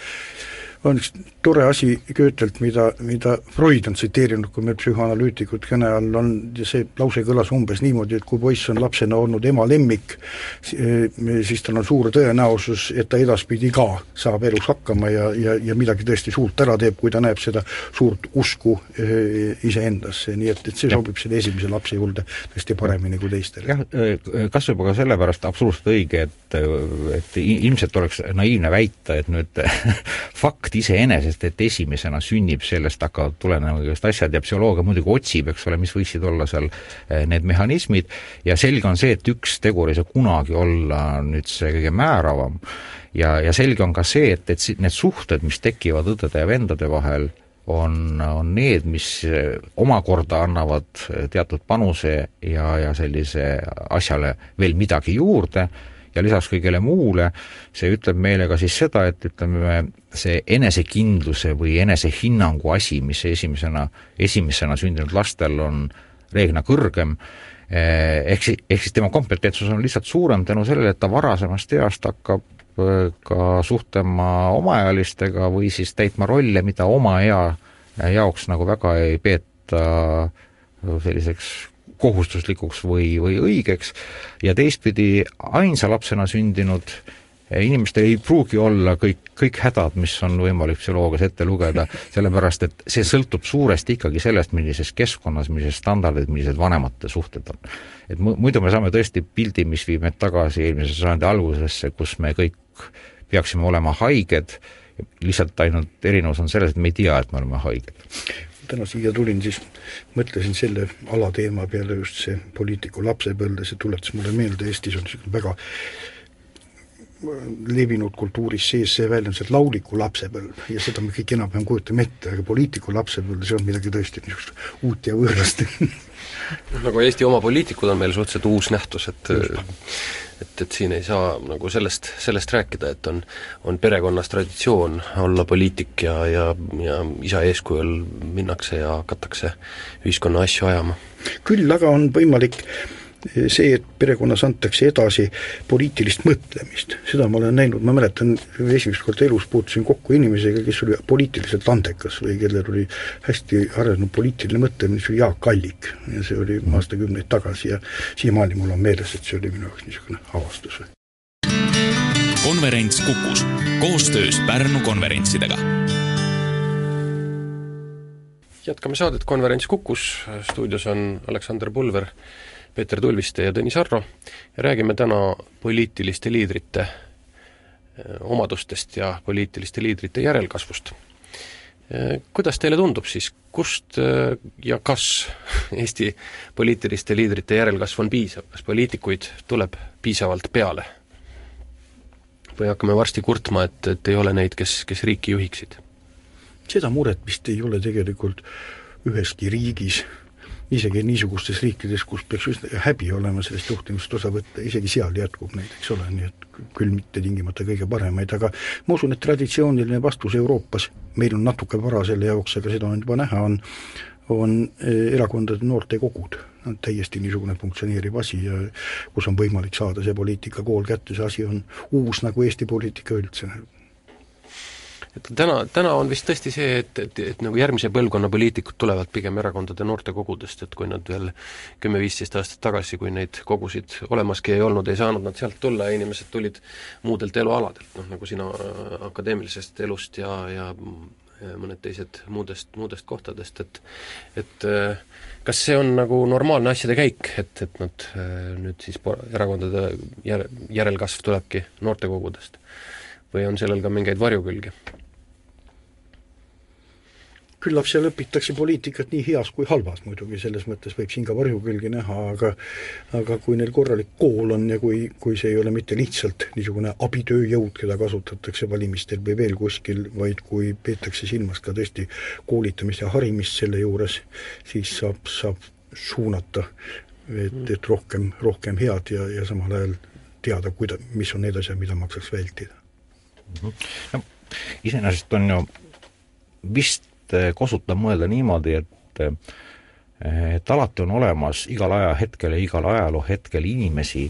on üks tore asi Goethelt, mida, mida Freud on tsiteerinud, kui meil psühhoanalüütikud kõne all on, ja see lause kõlas umbes niimoodi, et kui poiss on lapsena olnud ema lemmik, siis tal on suur tõenäosus, et ta edaspidi ka saab elus hakkama ja, ja, ja midagi tõesti suurt ära teeb, kui ta näeb seda suurt usku eh, iseendasse, nii et, et see sobib selle esimese lapse juurde tõesti paremini kui teistele. jah, eh, kas juba ka sellepärast absoluutselt õige, et, et ilmselt oleks naiivne väita, et nüüd fakt iseenesest, et esimesena sünnib, sellest hakkavad tulenema igast asjad ja psühholoogia muidugi otsib, eks ole, mis võiksid olla seal eh, need mehhanismid, ja selge on see, et üks tegur ei saa kunagi olla nüüd see kõige määravam. ja, ja selge on ka see, et, et need suhted, mis tekivad õdede ja vendade vahel, on, on need, mis eh, omakorda annavad teatud panuse ja, ja sellise asjale veel midagi juurde ja lisaks kõigele muule, see ütleb meile ka siis seda, et ütleme, see enesekindluse või enesehinnangu asi, mis esimesena, esimesena sündinud lastel on reeglina kõrgem, eh, ehk siis, ehk siis tema kompetentsus on lihtsalt suurem tänu sellele, et ta varasemast east hakkab eh, ka suhtlema omaealistega või siis täitma rolle, mida oma ea jaoks nagu väga ei peeta selliseks kohustuslikuks või, või õigeks. Ja teistpidi ainsa lapsena sündinud inimestel ei pruugi olla kõik, kõik hädad, mis on võimalik psühholoogias ette lugeda, sellepärast et see sõltub suuresti ikkagi sellest, millises keskkonnas, millised standardid, millised vanemate suhted on. et muidu me saame tõesti pildi, mis viib meid tagasi eelmise sajandi algusesse, kus me kõik peaksime olema haiged, lihtsalt ainult erinevus on selles, et me ei tea, et me oleme haiged täna siia tulin, siis mõtlesin selle alateema peale just see poliitiku lapsepõlve, see tuletas mulle meelde, Eestis on niisugune väga levinud kultuuris sees see väljend, see lauliku lapsepõlv ja seda me kõik enam-vähem kujutame ette, aga poliitiku lapsepõlv, see on midagi tõesti niisugust uut ja võõrast nagu Eesti oma poliitikud on meil suhteliselt uus nähtus, et et, et siin ei saa nagu sellest, sellest rääkida, et on, on perekonnas traditsioon olla poliitik ja, ja, ja isa eeskujul minnakse ja hakatakse ühiskonna asju ajama. küll aga on võimalik see, et perekonnas antakse edasi poliitilist mõtlemist, seda ma olen näinud, ma mäletan, esimest korda elus puutusin kokku inimesega, kes oli poliitiliselt andekas või kellel oli hästi arenenud poliitiline mõtlemine, see oli Jaak Allik. ja see oli aastakümneid tagasi. Ja siiamaani mul on meeles, et see oli minu jaoks niisugune avastus. konverents Kukus koostöös Pärnu konverentsidega. Jätkame saadet Konverents Kukus, stuudios on Aleksander Pulver Peeter Tulviste ja Tõnis Arro ja räägime täna poliitiliste liidrite eh, omadustest ja poliitiliste liidrite järelkasvust. Eh, kuidas teile tundub siis, kust eh, ja kas Eesti poliitiliste liidrite järelkasv on piisav, kas poliitikuid tuleb piisavalt peale? või hakkame varsti kurtma, et, et ei ole neid, kes, kes riiki juhiksid? seda muret vist ei ole tegelikult üheski riigis, isegi niisugustes riikides, kus peaks üsna häbi olema sellest juhtimist osa võtta, isegi seal jätkub neid, eks ole, nii et küll mitte tingimata kõige paremaid, aga ma usun, et traditsiooniline vastus Euroopas, meil on natuke vara selle jaoks, aga seda on juba näha, on on eh, erakondade noortekogud, täiesti niisugune funktsioneeriv asi ja kus on võimalik saada see poliitikakool kätte, see asi on uus nagu Eesti poliitika üldse et täna, täna on vist tõesti see, et, et, et nagu järgmise põlvkonna poliitikud tulevad pigem erakondade noortekogudest, et kui nad veel kümme-viisteist aastat tagasi, kui neid kogusid olemaski ei olnud, ei saanud nad sealt tulla ja inimesed tulid muudelt elualadelt, noh nagu sina äh, akadeemilisest elust ja, ja mõned teised muudest, muudest kohtadest, et et äh, kas see on nagu normaalne asjade käik, et, et nad äh, nüüd siis erakondade jär-, järelkasv tulebki noortekogudest? või on sellel ka mingeid varjukülgi? Küllap seal õpitakse poliitikat nii heas kui halvas muidugi, selles mõttes võib siin ka varjukülgi näha, aga aga kui neil korralik kool on ja kui, kui see ei ole mitte lihtsalt niisugune abitööjõud, keda kasutatakse valimistel või veel kuskil, vaid kui peetakse silmas ka tõesti koolitamist ja harimist selle juures, siis saab, saab suunata, et, et rohkem, rohkem head ja, ja samal ajal teada, kuida-, mis on need asjad, mida maksaks vältida. no iseenesest on ju vist Eh, kosutav mõelda niimoodi, et eh, et alati on olemas igal ajahetkel ja igal ajaloohetkel inimesi,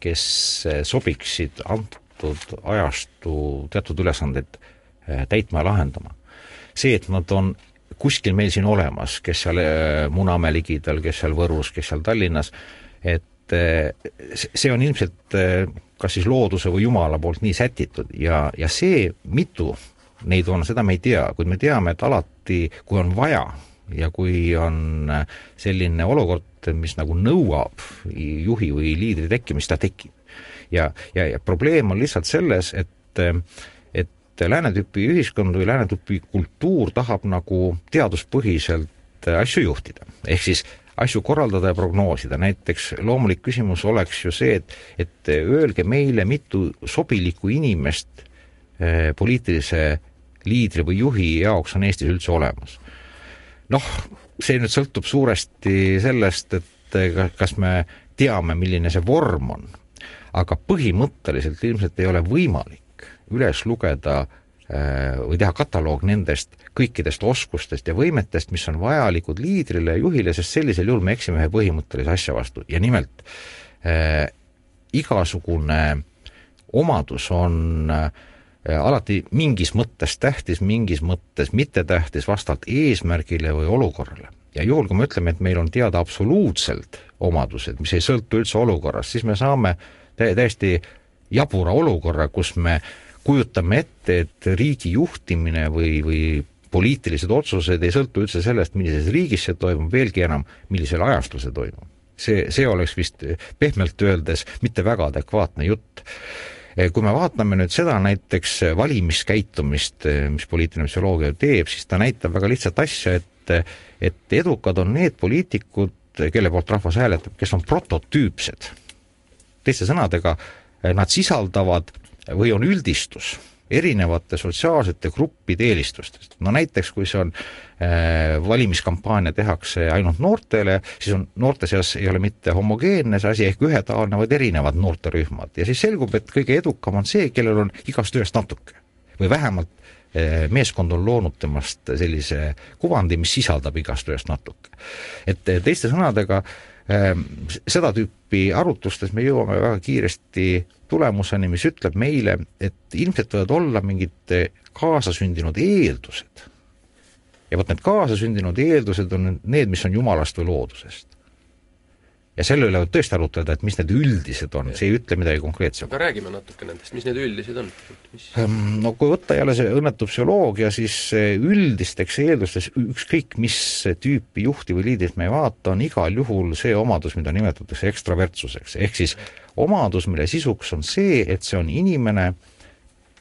kes eh, sobiksid antud ajastu teatud ülesandeid täitma ja lahendama. see, et nad on kuskil meil siin olemas, kes seal Munamäe ligidal, kes seal Võrus, kes seal Tallinnas, et see on ilmselt kas siis looduse või Jumala poolt nii sätitud ja, ja see, mitu neid on, seda me ei tea, kuid me teame, et alati, kui on vaja ja kui on selline olukord, mis nagu nõuab juhi või liidri tekkimist, ta tekib. ja, ja, ja probleem on lihtsalt selles, et, et lääne tüüpi ühiskond või lääne tüüpi kultuur tahab nagu teaduspõhiselt asju juhtida. ehk siis asju korraldada ja prognoosida, näiteks loomulik küsimus oleks ju see, et, et öelge meile, mitu sobilikku inimest poliitilise liidri või juhi jaoks on Eestis üldse olemas. noh, see nüüd sõltub suuresti sellest, et kas me teame, milline see vorm on, aga põhimõtteliselt ilmselt ei ole võimalik üles lugeda äh, või teha kataloog nendest kõikidest oskustest ja võimetest, mis on vajalikud liidrile ja juhile, sest sellisel juhul me eksime ühe põhimõttelise asja vastu ja nimelt äh, igasugune omadus on Äh, alati mingis mõttes tähtis, mingis mõttes mittetähtis vastavalt eesmärgile või olukorrale. ja juhul, kui me ütleme, et meil on teada absoluutselt omadused, mis ei sõltu üldse olukorrast, siis me saame tä täiesti jabura olukorra, kus me kujutame ette, et riigi juhtimine või, või poliitilised otsused ei sõltu üldse sellest, millises riigis see toimub, veelgi enam, millisel ajastul see toimub. see, see oleks vist pehmelt öeldes mitte väga adekvaatne jutt kui me vaatame nüüd seda näiteks valimiskäitumist, eh, mis poliitiline psühholoogia teeb, siis ta näitab väga lihtsat asja, et et edukad on need poliitikud, kelle poolt rahvas hääletab, kes on prototüüpsed. teiste sõnadega, eh, nad sisaldavad või on üldistus erinevate sotsiaalsete gruppide eelistustest. no näiteks, kui see on äh, valimiskampaania tehakse ainult noortele, siis on noorte seas ei ole mitte homogeenne see asi ehk ühetaoline, vaid erinevad noorterühmad ja siis selgub, et kõige edukam on see, kellel on igast ühest natuke. või vähemalt äh, meeskond on loonud temast sellise kuvandi, mis sisaldab igast ühest natuke. et teiste sõnadega äh, seda tüüpi arutlustes me jõuame väga kiiresti tulemuseni, mis ütleb meile, et ilmselt võivad olla mingid kaasasündinud eeldused. ja vot need kaasasündinud eeldused on need, mis on jumalast või loodusest ja selle üle võib tõesti arutleda, et mis need üldised on, see ei ütle midagi konkreetsemat. aga räägime natuke nendest, mis need üldised on mis...? Ehm, no kui võtta jälle see õnnetu psühholoogia, siis üldisteks eeldustes ükskõik mis tüüpi juhti või liidrit me ei vaata, on igal juhul see omadus, mida nimetatakse ekstravertsuseks, ehk siis omadus, mille sisuks on see, et see on inimene,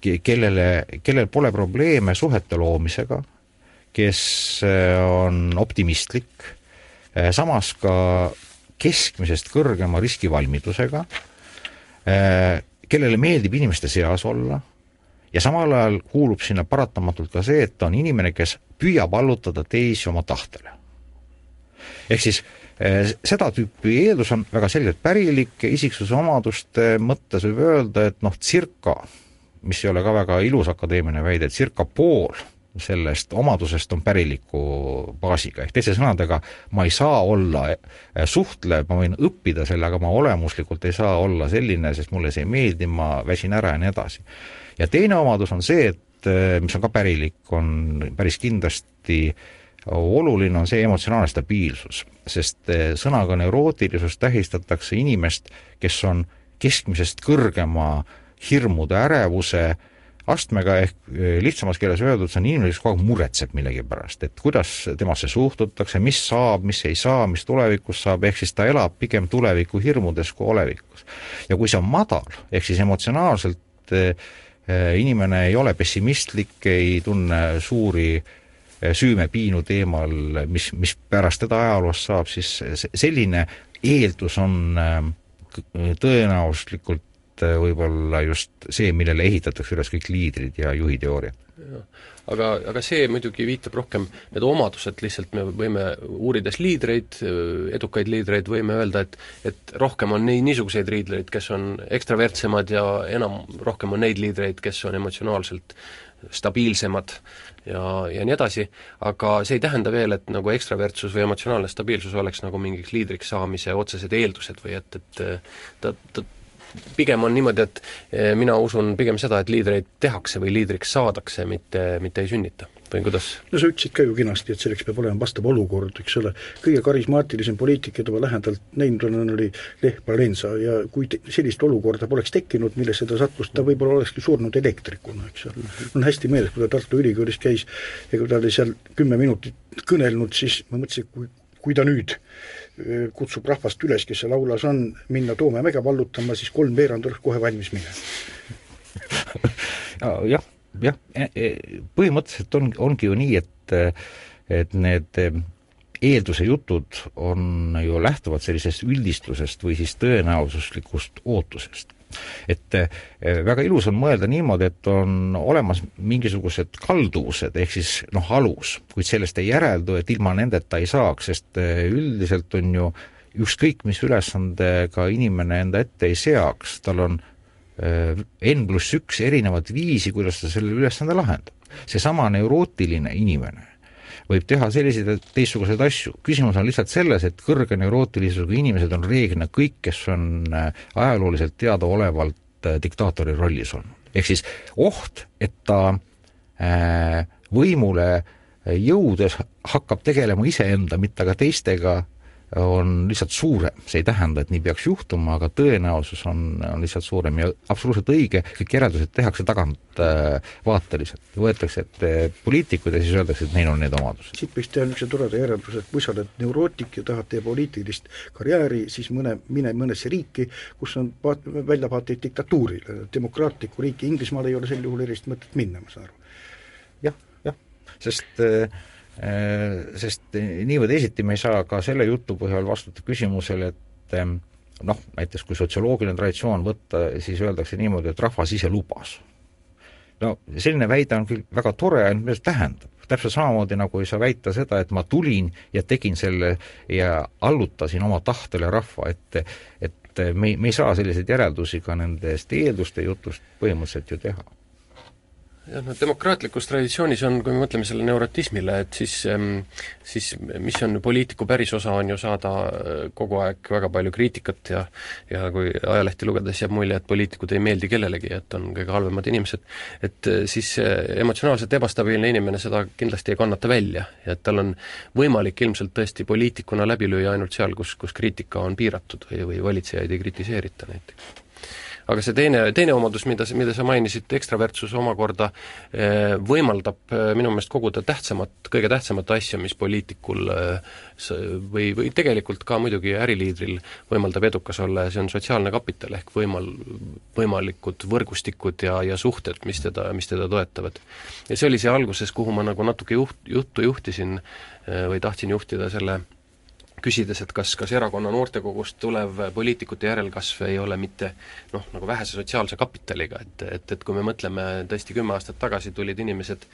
kellele, kellel pole probleeme suhete loomisega, kes eh, on optimistlik, eh, samas ka keskmisest kõrgema riskivalmidusega, äh, kellele meeldib inimeste seas olla ja samal ajal kuulub sinna paratamatult ka see, et on inimene, kes püüab allutada teisi oma tahtele. ehk siis eh, seda tüüpi eeldus on väga selgelt pärilik, isiksuse omaduste mõttes võib öelda, et noh, circa, mis ei ole ka väga ilus akadeemiline väide, circa pool sellest omadusest on päriliku baasiga, ehk teise sõnadega, ma ei saa olla eh, suhtlev, ma võin õppida selle, aga ma olemuslikult ei saa olla selline, sest mulle see ei meeldi, ma väsin ära ja nii edasi. ja teine omadus on see, et eh, mis on ka pärilik, on päris kindlasti oluline on see emotsionaalne stabiilsus, sest eh, sõnaga neurootilisus tähistatakse inimest, kes on keskmisest kõrgema hirmude, ärevuse äh, astmega ehk eh, lihtsamas keeles öeldud, see on inimene, kes kogu aeg muretseb millegi pärast, et kuidas temasse suhtutakse, mis saab, mis ei saa, mis tulevikus saab, ehk siis ta elab pigem tuleviku hirmudes kui olevikus. ja kui see on madal, ehk siis emotsionaalselt eh, eh, inimene ei ole pessimistlik, ei tunne suuri süümepiinu teemal, mis, mis pärast teda ajaloos saab, siis selline eeldus on tõenäosuslikult Äh, võib-olla just see, millele ehitatakse üles kõik liidrid ja juhiteooriad. aga, aga see muidugi viitab rohkem, need omadused lihtsalt me võime, uurides liidreid, edukaid liidreid, võime öelda, et et rohkem on nii, niisuguseid liidreid, kes on ekstravertsemad ja enam, rohkem on neid liidreid, kes on emotsionaalselt stabiilsemad ja, ja nii edasi, aga see ei tähenda veel, et nagu ekstravertsus või emotsionaalne stabiilsus oleks nagu mingiks liidriks saamise otsesed eeldused või et, et ta, ta pigem on niimoodi, et eh, mina usun pigem seda, et liidreid tehakse või liidriks saadakse, mitte, mitte ei sünnita või kuidas? no sa ütlesid ka ju kenasti, et selleks peab olema vastav olukord, eks ole, kõige karismaatilisem poliitik, keda ma lähedalt näinud olen, oli Lech Valensa ja kui te, sellist olukorda poleks tekkinud, millesse ta sattus, ta võib-olla olekski surnud elektrikuna, eks ole. mul on hästi meeles, kui ta Tartu Ülikoolis käis ja kui ta oli seal kümme minutit kõnelnud, siis ma mõtlesin, kui, kui ta nüüd kutsub rahvast üles, kes seal aulas on, minna Toome mäge vallutama, siis kolmveerand oleks kohe valmis minema. Jah, jah, e, e, põhimõtteliselt on, ongi ju nii, et et need eelduse jutud on ju, lähtuvad sellisest üldistusest või siis tõenäosuslikust ootusest et eh, väga ilus on mõelda niimoodi, et on olemas mingisugused kalduvused, ehk siis noh, alus, kuid sellest ei järeldu, et ilma nendeta ei saaks, sest eh, üldiselt on ju ükskõik, mis ülesandega inimene enda ette ei seaks, tal on eh, N pluss üks erinevat viisi, kuidas ta selle ülesande lahendab. seesama neurootiline inimene võib teha selliseid ja teistsuguseid asju. küsimus on lihtsalt selles, et kõrge neurootilisusega inimesed on reeglina kõik, kes on äh, ajalooliselt teadaolevalt äh, diktaatori rollis olnud. ehk siis oht, et ta äh, võimule jõudes hakkab tegelema iseenda, mitte aga teistega, on lihtsalt suurem, see ei tähenda, et nii peaks juhtuma, aga tõenäosus on, on lihtsalt suurem ja absoluutselt õige, kõik järeldused tehakse tagantvaateliselt äh,, võetakse ette poliitikud ja siis öeldakse, et neil on need omadused. siit võiks teha niisuguse toreda järelduse, et kui sa oled neurootik ja tahad teha poliitilist karjääri, siis mõne, mine mõnesse riiki, kus on vaat-, väljavaateid diktatuurile, demokraatlikku riiki, Inglismaal ei ole sel juhul erilist mõtet minna, ma saan aru. jah, jah, sest äh, Äh, sest nii või teisiti me ei saa ka selle jutu põhjal vastata küsimusele, et ähm, noh, näiteks kui sotsioloogiline traditsioon võtta, siis öeldakse niimoodi, et rahvas ise lubas. no selline väide on küll väga tore, ainult mida see tähendab? täpselt samamoodi, nagu ei saa väita seda, et ma tulin ja tegin selle ja allutasin oma tahtele rahva ette, et me, me ei saa selliseid järeldusi ka nendest eelduste jutust põhimõtteliselt ju teha jah, no demokraatlikus traditsioonis on, kui me mõtleme selle neurotismile, et siis, ehm, siis mis on poliitiku pärisosa, on ju saada äh, kogu aeg väga palju kriitikat ja ja kui ajalehti lugedes jääb mulje, et poliitikud ei meeldi kellelegi, et on kõige halvemad inimesed, et äh, siis äh, emotsionaalselt ebastabiilne inimene seda kindlasti ei kannata välja ja et tal on võimalik ilmselt tõesti poliitikuna läbi lüüa ainult seal, kus, kus kriitika on piiratud või, või valitsejaid ei kritiseerita näiteks aga see teine, teine omadus, mida, mida sa mainisid, ekstravertsus omakorda eh, võimaldab eh, minu meelest koguda tähtsamat, kõige tähtsamat asja, mis poliitikul eh, või, või tegelikult ka muidugi äriliidril võimaldab edukas olla ja see on sotsiaalne kapital ehk võimal-, võimalikud võrgustikud ja, ja suhted, mis teda, mis teda toetavad. ja see oli see alguses, kuhu ma nagu natuke juht, juttu juhtisin või tahtsin juhtida selle küsides, et kas, kas erakonna noortekogust tulev poliitikute järelkasv ei ole mitte noh, nagu vähese sotsiaalse kapitaliga, et, et, et kui me mõtleme tõesti kümme aastat tagasi tulid inimesed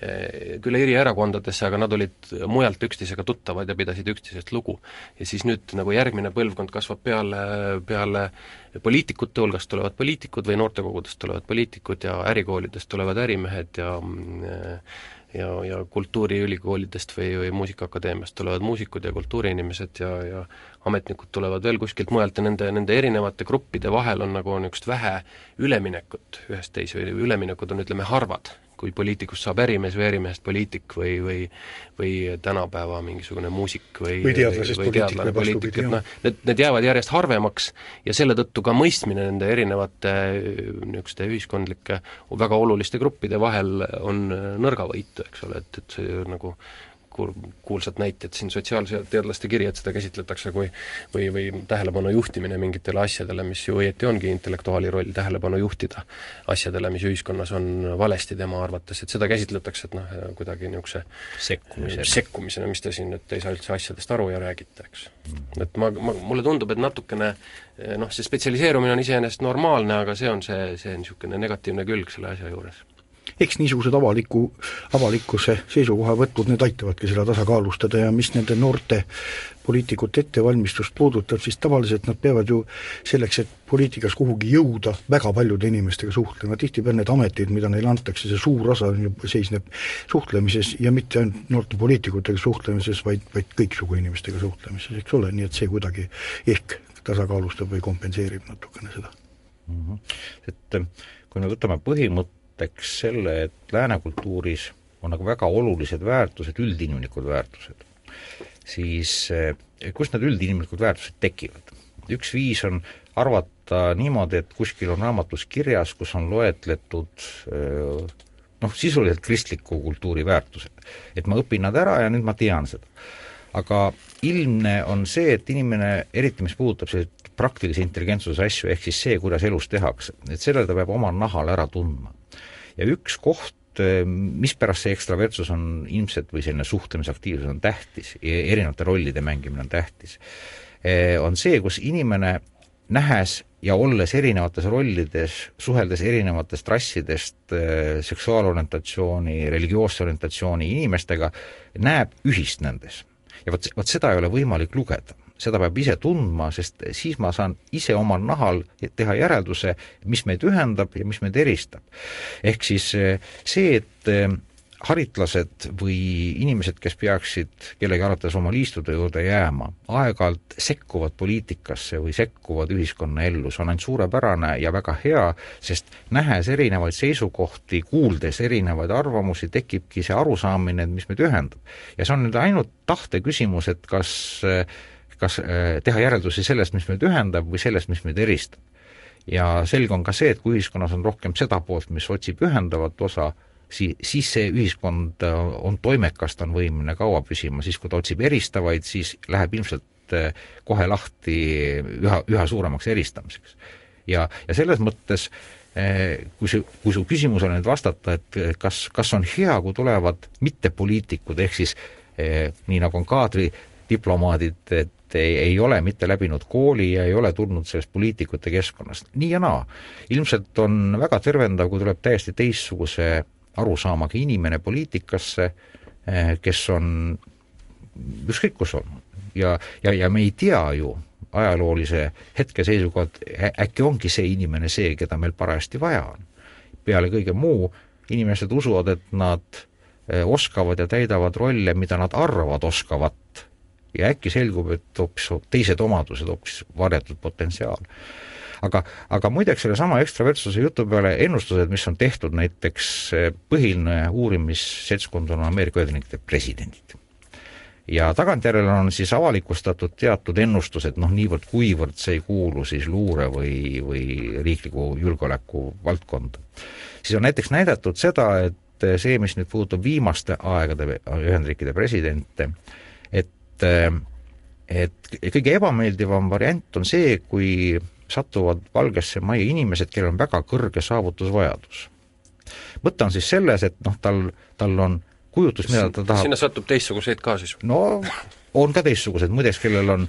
eh, küll eri erakondadesse, aga nad olid mujalt üksteisega tuttavad ja pidasid üksteisest lugu. ja siis nüüd nagu järgmine põlvkond kasvab peale, peale poliitikute hulgast tulevad poliitikud või noortekogudest tulevad poliitikud ja ärikoolidest tulevad ärimehed ja mm, ja, ja kultuuriülikoolidest või, või Muusikaakadeemiast tulevad muusikud ja kultuuriinimesed ja, ja ametnikud tulevad veel kuskilt mujalt ja nende, nende erinevate gruppide vahel on nagu niisugust vähe üleminekut ühest teise või üleminekud on, ütleme, harvad kui poliitikust saab ärimees või ärimehest poliitik või, või või tänapäeva mingisugune muusik või või teadlasest või teadlane, poliitik, et noh, need, need jäävad järjest harvemaks ja selle tõttu ka mõistmine nende erinevate niisuguste ühiskondlike väga oluliste gruppide vahel on nõrgavõitu, eks ole, et, et see nagu kuul-, kuulsad näited siin sotsiaalteadlaste kiri, et seda käsitletakse kui või, või tähelepanu juhtimine mingitele asjadele, mis ju õieti ongi intellektuaali roll, tähelepanu juhtida asjadele, mis ühiskonnas on valesti tema arvates, et seda käsitletakse, et noh, kuidagi niisuguse sekkumisena. sekkumisena, mis te siin nüüd ei saa üldse asjadest aru ja räägite, eks. Mm.. et ma, ma, mulle tundub, et natukene noh, see spetsialiseerumine on iseenesest normaalne, aga see on see, see niisugune negatiivne külg selle asja juures eks niisugused avaliku, avalikkuse seisukohavõtud, need aitavadki seda tasakaalustada ja mis nende noorte poliitikute ettevalmistust puudutab, siis tavaliselt nad peavad ju selleks, et poliitikas kuhugi jõuda, väga paljude inimestega suhtlema, tihtipeale need ametid, mida neile antakse, see suur osa seisneb suhtlemises ja mitte ainult noorte poliitikutega suhtlemises, vaid, vaid kõiksugu inimestega suhtlemises, eks ole, nii et see kuidagi ehk tasakaalustab või kompenseerib natukene seda mm. -hmm. Et kui me võtame põhimõtte, näiteks selle, et lääne kultuuris on nagu väga olulised väärtused, üldinimlikud väärtused, siis eh, kust need üldinimlikud väärtused tekivad? üks viis on arvata niimoodi, et kuskil on raamatus kirjas, kus on loetletud eh, noh, sisuliselt kristliku kultuuri väärtused. et ma õpin nad ära ja nüüd ma tean seda. aga ilmne on see, et inimene, eriti mis puudutab selliseid praktilise intelligentsuse asju, ehk siis see, kuidas elus tehakse, et selle ta peab omal nahal ära tundma. ja üks koht, eh, mispärast see ekstravertsus on ilmselt või selline suhtlemisaktiivsus on tähtis erinevate rollide mängimine on tähtis, eh, on see, kus inimene nähes ja olles erinevates rollides, suheldes erinevatest rassidest, eh, seksuaalorientatsiooni, religioosse orientatsiooni inimestega, näeb ühist nendes. ja vot, vot seda ei ole võimalik lugeda seda peab ise tundma, sest siis ma saan ise omal nahal teha järelduse, mis meid ühendab ja mis meid eristab. ehk siis eh, see, et eh, haritlased või inimesed, kes peaksid kellegi arvates oma liistude juurde jääma, aeg-ajalt sekkuvad poliitikasse või sekkuvad ühiskonnaellu, see on ainult suurepärane ja väga hea, sest nähes erinevaid seisukohti, kuuldes erinevaid arvamusi, tekibki see arusaamine, et mis meid ühendab. ja see on nüüd ainult tahte küsimus, et kas äh, kas äh, teha järeldusi sellest, mis meid ühendab, või sellest, mis meid eristab. ja selge on ka see, et kui ühiskonnas on rohkem seda poolt, mis otsib ühendavat osa, sii-, siis see ühiskond äh, on toimekas, ta on võimeline kaua püsima, siis kui ta otsib eristavaid, siis läheb ilmselt äh, kohe lahti üha, üha suuremaks eristamiseks. ja, ja selles mõttes kui su, kui su küsimusele nüüd vastata, et kas, kas on hea, kui tulevad mittepoliitikud, ehk siis nii nagu on kaadridiplomaadid, ei, ei ole mitte läbinud kooli ja ei ole tulnud sellest poliitikute keskkonnast, nii ja naa. ilmselt on väga tervendav, kui tuleb täiesti teistsuguse arusaamaga inimene poliitikasse, eh, kes on ükskõik kus olnud ja, ja, ja me ei tea ju ajaloolise hetke seisukohalt, äkki ongi see inimene see, keda meil parajasti vaja on. peale kõige muu, inimesed usuvad, et nad eh, oskavad ja täidavad rolle, mida nad arvavad oskavat ja äkki selgub, et hoopis teised omadused, hoopis varjatud potentsiaal. aga, aga muideks sellesama ekstravertsuse jutu peale ennustused, mis on tehtud, näiteks eh, põhiline uurimisseltskond on Ameerika Ühendriikide presidendid ja tagantjärele on siis avalikustatud teatud ennustused, noh niivõrd-kuivõrd see ei kuulu siis luure või, või riikliku julgeoleku valdkonda. siis on näiteks näidatud seda, et see, mis nüüd puudutab viimaste aegade Ühendriikide presidente, et et kõige ebameeldivam variant on see, kui satuvad Valgesse Majja inimesed, kellel on väga kõrge saavutusvajadus. mõte on siis selles, et noh, tal, tal on kujutlus, mida ta tahab sinna satub teistsuguseid ka siis? no on ka teistsugused, muideks, kellel on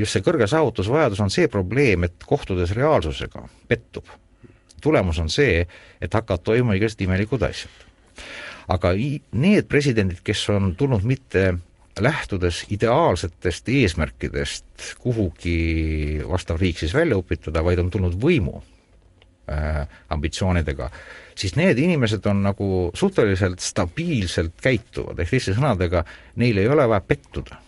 just see kõrge saavutusvajadus, on see probleem, et kohtudes reaalsusega pettub. tulemus on see, et hakkavad toimuma igast imelikud asjad. aga need presidendid, kes on tulnud mitte lähtudes ideaalsetest eesmärkidest kuhugi vastav riik siis välja upitada, vaid on tulnud võimu äh, ambitsioonidega, siis need inimesed on nagu suhteliselt stabiilselt käituvad, ehk teiste sõnadega, neil ei ole vaja pettuda.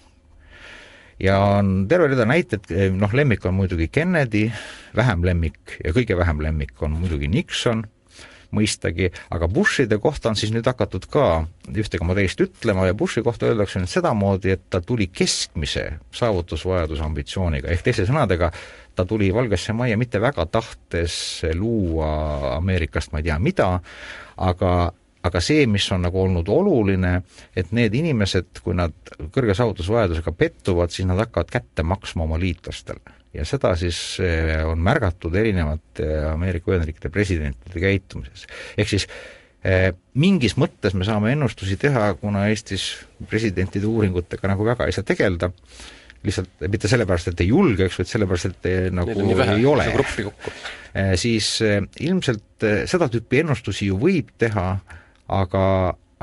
ja on terve rida näiteid, noh, lemmik on muidugi Kennedy, vähem lemmik ja kõige vähem lemmik on muidugi Nixon mõistagi, aga Bushide kohta on siis nüüd hakatud ka ühte koma teist ütlema ja Bushi kohta öeldakse nüüd sedamoodi, et ta tuli keskmise saavutusvajaduse ambitsiooniga, ehk teiste sõnadega, ta tuli Valgesse Majja mitte väga tahtes luua Ameerikast ma ei tea mida, aga aga see, mis on nagu olnud oluline, et need inimesed, kui nad kõrge saavutusvajadusega pettuvad, siis nad hakkavad kätte maksma oma liitlastele ja seda siis eh, on märgatud erinevate Ameerika Ühendriikide presidentide käitumises. ehk siis eh, mingis mõttes me saame ennustusi teha, kuna Eestis presidentide uuringutega nagu väga ei saa tegeleda, lihtsalt mitte sellepärast, et ei julge, eks, vaid sellepärast, et eh, nagu vähe, ei ole. siis ilmselt seda tüüpi ennustusi ju võib teha, aga,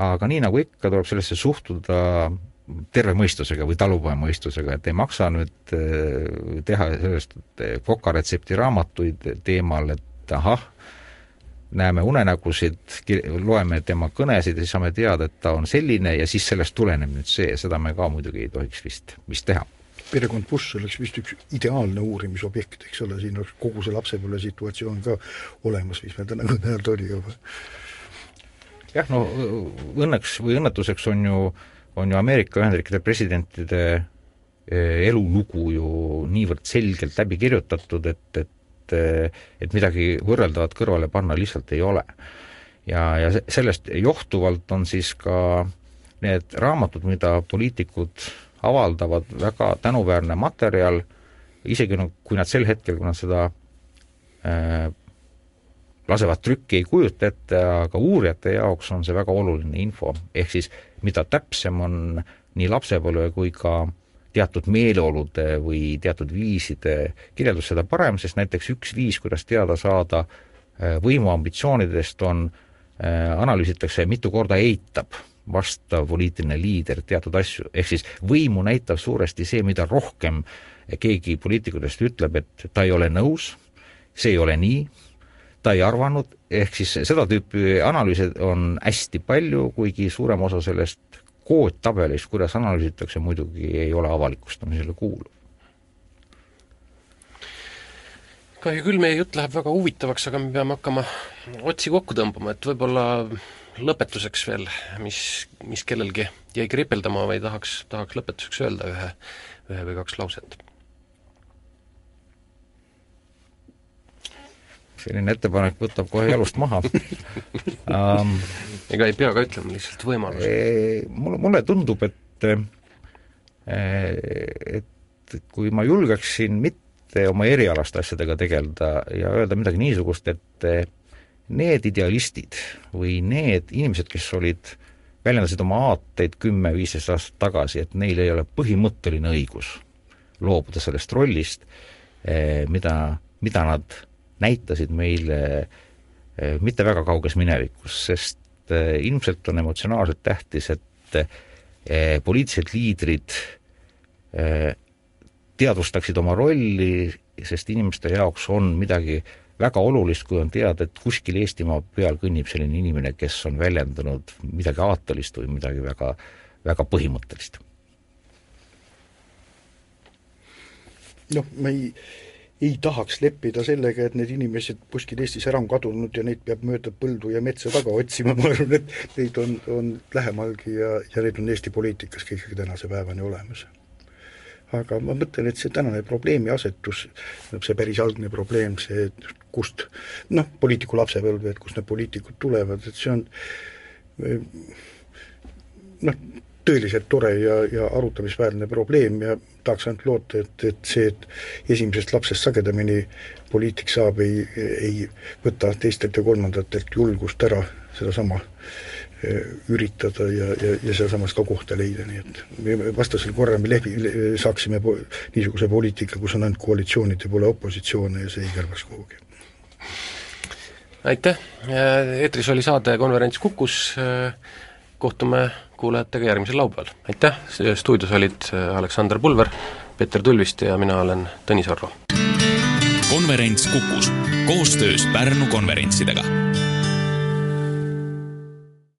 aga nii nagu ikka, tuleb sellesse suhtuda terve mõistusega või talupojamõistusega, et ei maksa nüüd äh, teha sellest kokaretsepti raamatuid teemal, et ahah, näeme unenägusid, loeme tema kõnesid ja siis saame teada, et ta on selline ja siis sellest tuleneb nüüd see, seda me ka muidugi ei tohiks vist, vist teha perekond Bush oleks vist üks ideaalne uurimisobjekt, eks ole, siin oleks kogu see lapsepõlve situatsioon ka olemas, mis meil täna kõne all oli juba. jah, no õnneks või õnnetuseks on ju äh, on ju Ameerika Ühendriikide presidentide eh, elulugu ju niivõrd selgelt läbi kirjutatud, et, et et midagi võrreldavat kõrvale panna lihtsalt ei ole. ja, ja sellest johtuvalt on siis ka need raamatud, mida poliitikud avaldavad, väga tänuväärne materjal, isegi no kui nad sel hetkel, kui nad seda äh, lasevad trükki, ei kujuta ette, aga uurijate jaoks on see väga oluline info, ehk siis mida täpsem on nii lapsepõlve kui ka teatud meeleolude või teatud viiside kirjeldus, seda parem, sest näiteks üks viis, kuidas teada saada äh, võimuambitsioonidest, on, äh, analüüsitakse, mitu korda eitab vastav poliitiline liider teatud asju, ehk siis võimu näitab suuresti see, mida rohkem keegi poliitikutest ütleb, et ta ei ole nõus, see ei ole nii, ta ei arvanud, ehk siis seda tüüpi analüüse on hästi palju, kuigi suurem osa sellest koodtabelist, kuidas analüüsitakse, muidugi ei ole avalikustamisele kuuluv. kahju küll, meie jutt läheb väga huvitavaks, aga me peame hakkama otsi kokku tõmbama, et võib-olla lõpetuseks veel, mis, mis kellelgi jäi kripeldama või tahaks, tahaks lõpetuseks öelda ühe, ühe või kaks lauset selline ettepanek võtab kohe jalust maha um, ega ei pea ka ütlema, lihtsalt võimalus. mulle, mulle tundub, et et kui ma julgeksin mitte oma erialaste asjadega tegeleda ja öelda midagi niisugust, et need idealistid või need inimesed, kes olid, väljendasid oma aateid kümme-viisteist aastat tagasi, et neil ei ole põhimõtteline õigus loobuda sellest rollist, mida, mida nad näitasid meile eh, mitte väga kauges minevikus, sest eh, ilmselt on emotsionaalselt tähtis, et eh, poliitilised liidrid teadvustaksid oma rolli, sest inimeste jaoks on midagi väga olulist, kui on teada, et kuskil Eestimaa peal kõnnib selline inimene, kes on väljendanud midagi aatelist või midagi väga, väga põhimõttelist. noh, ma ei ei tahaks leppida sellega, et need inimesed kuskil Eestis ära on kadunud ja neid peab mööda põldu ja metsa taga otsima, ma arvan, et neid on, on lähemalgi ja, ja neid on Eesti poliitikas ka ikkagi tänase päevani olemas. aga ma mõtlen, et see tänane probleemiasetus, see päris algne probleem, see kust noh, poliitiku lapsepõlv, et kust need poliitikud tulevad, et see on noh, tõeliselt tore ja, ja arutamisväärne probleem ja tahaks ainult loota, et, et see, et esimesest lapsest sagedamini poliitik saab, ei, ei võta teistelt ja kolmandatelt julgust ära sedasama üritada ja, ja, ja sealsamas ka kohta leida, nii et vastasel korral me lebi, saaksime po-, niisuguse poliitika, kus on ainult koalitsioonid ja pole opositsioone ja see ei kõlbaks kuhugi. aitäh, eetris oli saade Konverents Kukus, kohtume kuulajatega järgmisel laupäeval, aitäh, stuudios olid Aleksander Pulver, Peeter Tulvist ja mina olen Tõnis Arro. konverents Kukus. Koostöös Pärnu konverentsidega